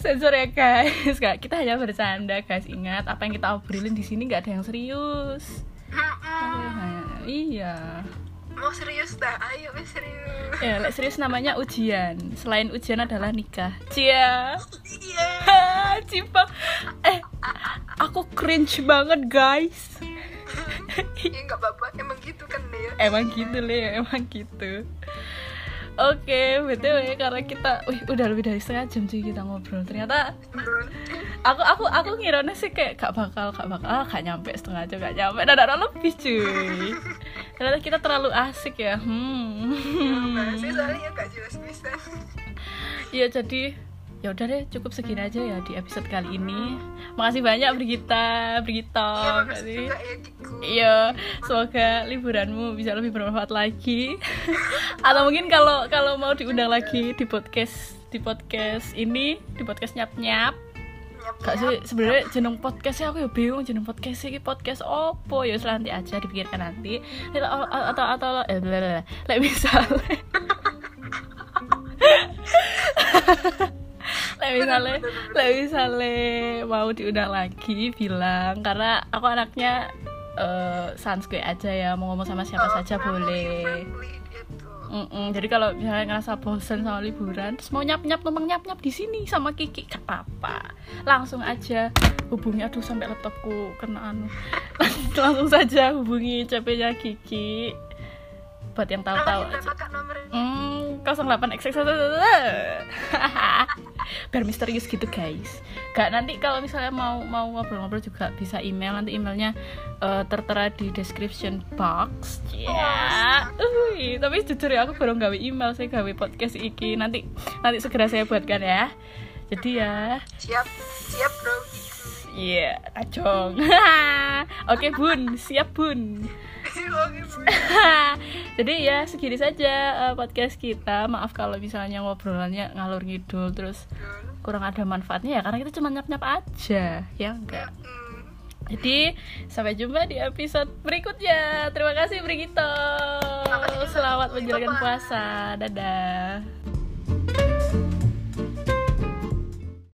Sensor ya guys. Kak, kita hanya bercanda guys. Ingat apa yang kita obrolin di sini nggak ada yang serius. Mm-mm. iya. Mau serius dah? Ayo serius. Ya lek serius namanya ujian. Selain ujian adalah nikah. Cia. Iya. Cipang eh aku cringe banget guys ya nggak apa-apa. Emang gitu kan dia emang gitu le emang gitu. Oke btw karena kita wih udah lebih dari setengah jam sih kita ngobrol. Ternyata aku aku aku ngiranya sih kayak gak bakal gak bakal ah gak nyampe setengah jam gak nyampe. Dan ada lebih cuy. Ternyata kita terlalu asik ya hmm. Bahasnya soalnya gak jelas bisa Iya jadi ya udah deh cukup segini aja ya di episode kali ini. Makasih banyak Brigita, iya Brigita. makasih ya Kiku Iya, semoga liburanmu bisa lebih bermanfaat lagi. Atau mungkin kalau kalau mau diundang lagi di podcast di podcast ini, di podcast nyap nyap. Gak nyap. sih sebenarnya jeneng podcastnya aku ya bingung jeneng podcast ini podcast opo ya setelah nanti aja dipikirkan nanti atau atau atau eh misalnya lek misalnya lek misalnya mau diundang lagi bilang. Karena aku anaknya sanskrit aja ya mau ngomong sama siapa Oh, saja boleh. gitu. Mm-mm, jadi kalau misalnya ngerasa bosen sama liburan terus mau nyap nyap numpang nyap nyap di sini sama Kiki gak apa langsung aja hubungi aduh sampai laptopku kena anu. Langsung saja hubungi CP-nya Kiki buat yang tahu-tahu aja? Hmm, 08 XX biar misterius gitu guys gak nanti kalau misalnya mau mau ngobrol-ngobrol juga bisa email nanti emailnya eh, tertera di description box ya Ui, tapi jujur ya aku baru gawe email saya gawe podcast iki nanti nanti segera saya buatkan ya jadi ya siap siap bro iya acong oke bun siap bun. jadi ya segini saja eh, podcast kita. Maaf kalau misalnya ngobrolannya ngalur ngidul terus kurang ada manfaatnya ya karena kita cuma nyap nyap aja ya enggak? Jadi sampai jumpa di episode berikutnya. Terima kasih Brigito. Selamat menjalankan puasa. Dadah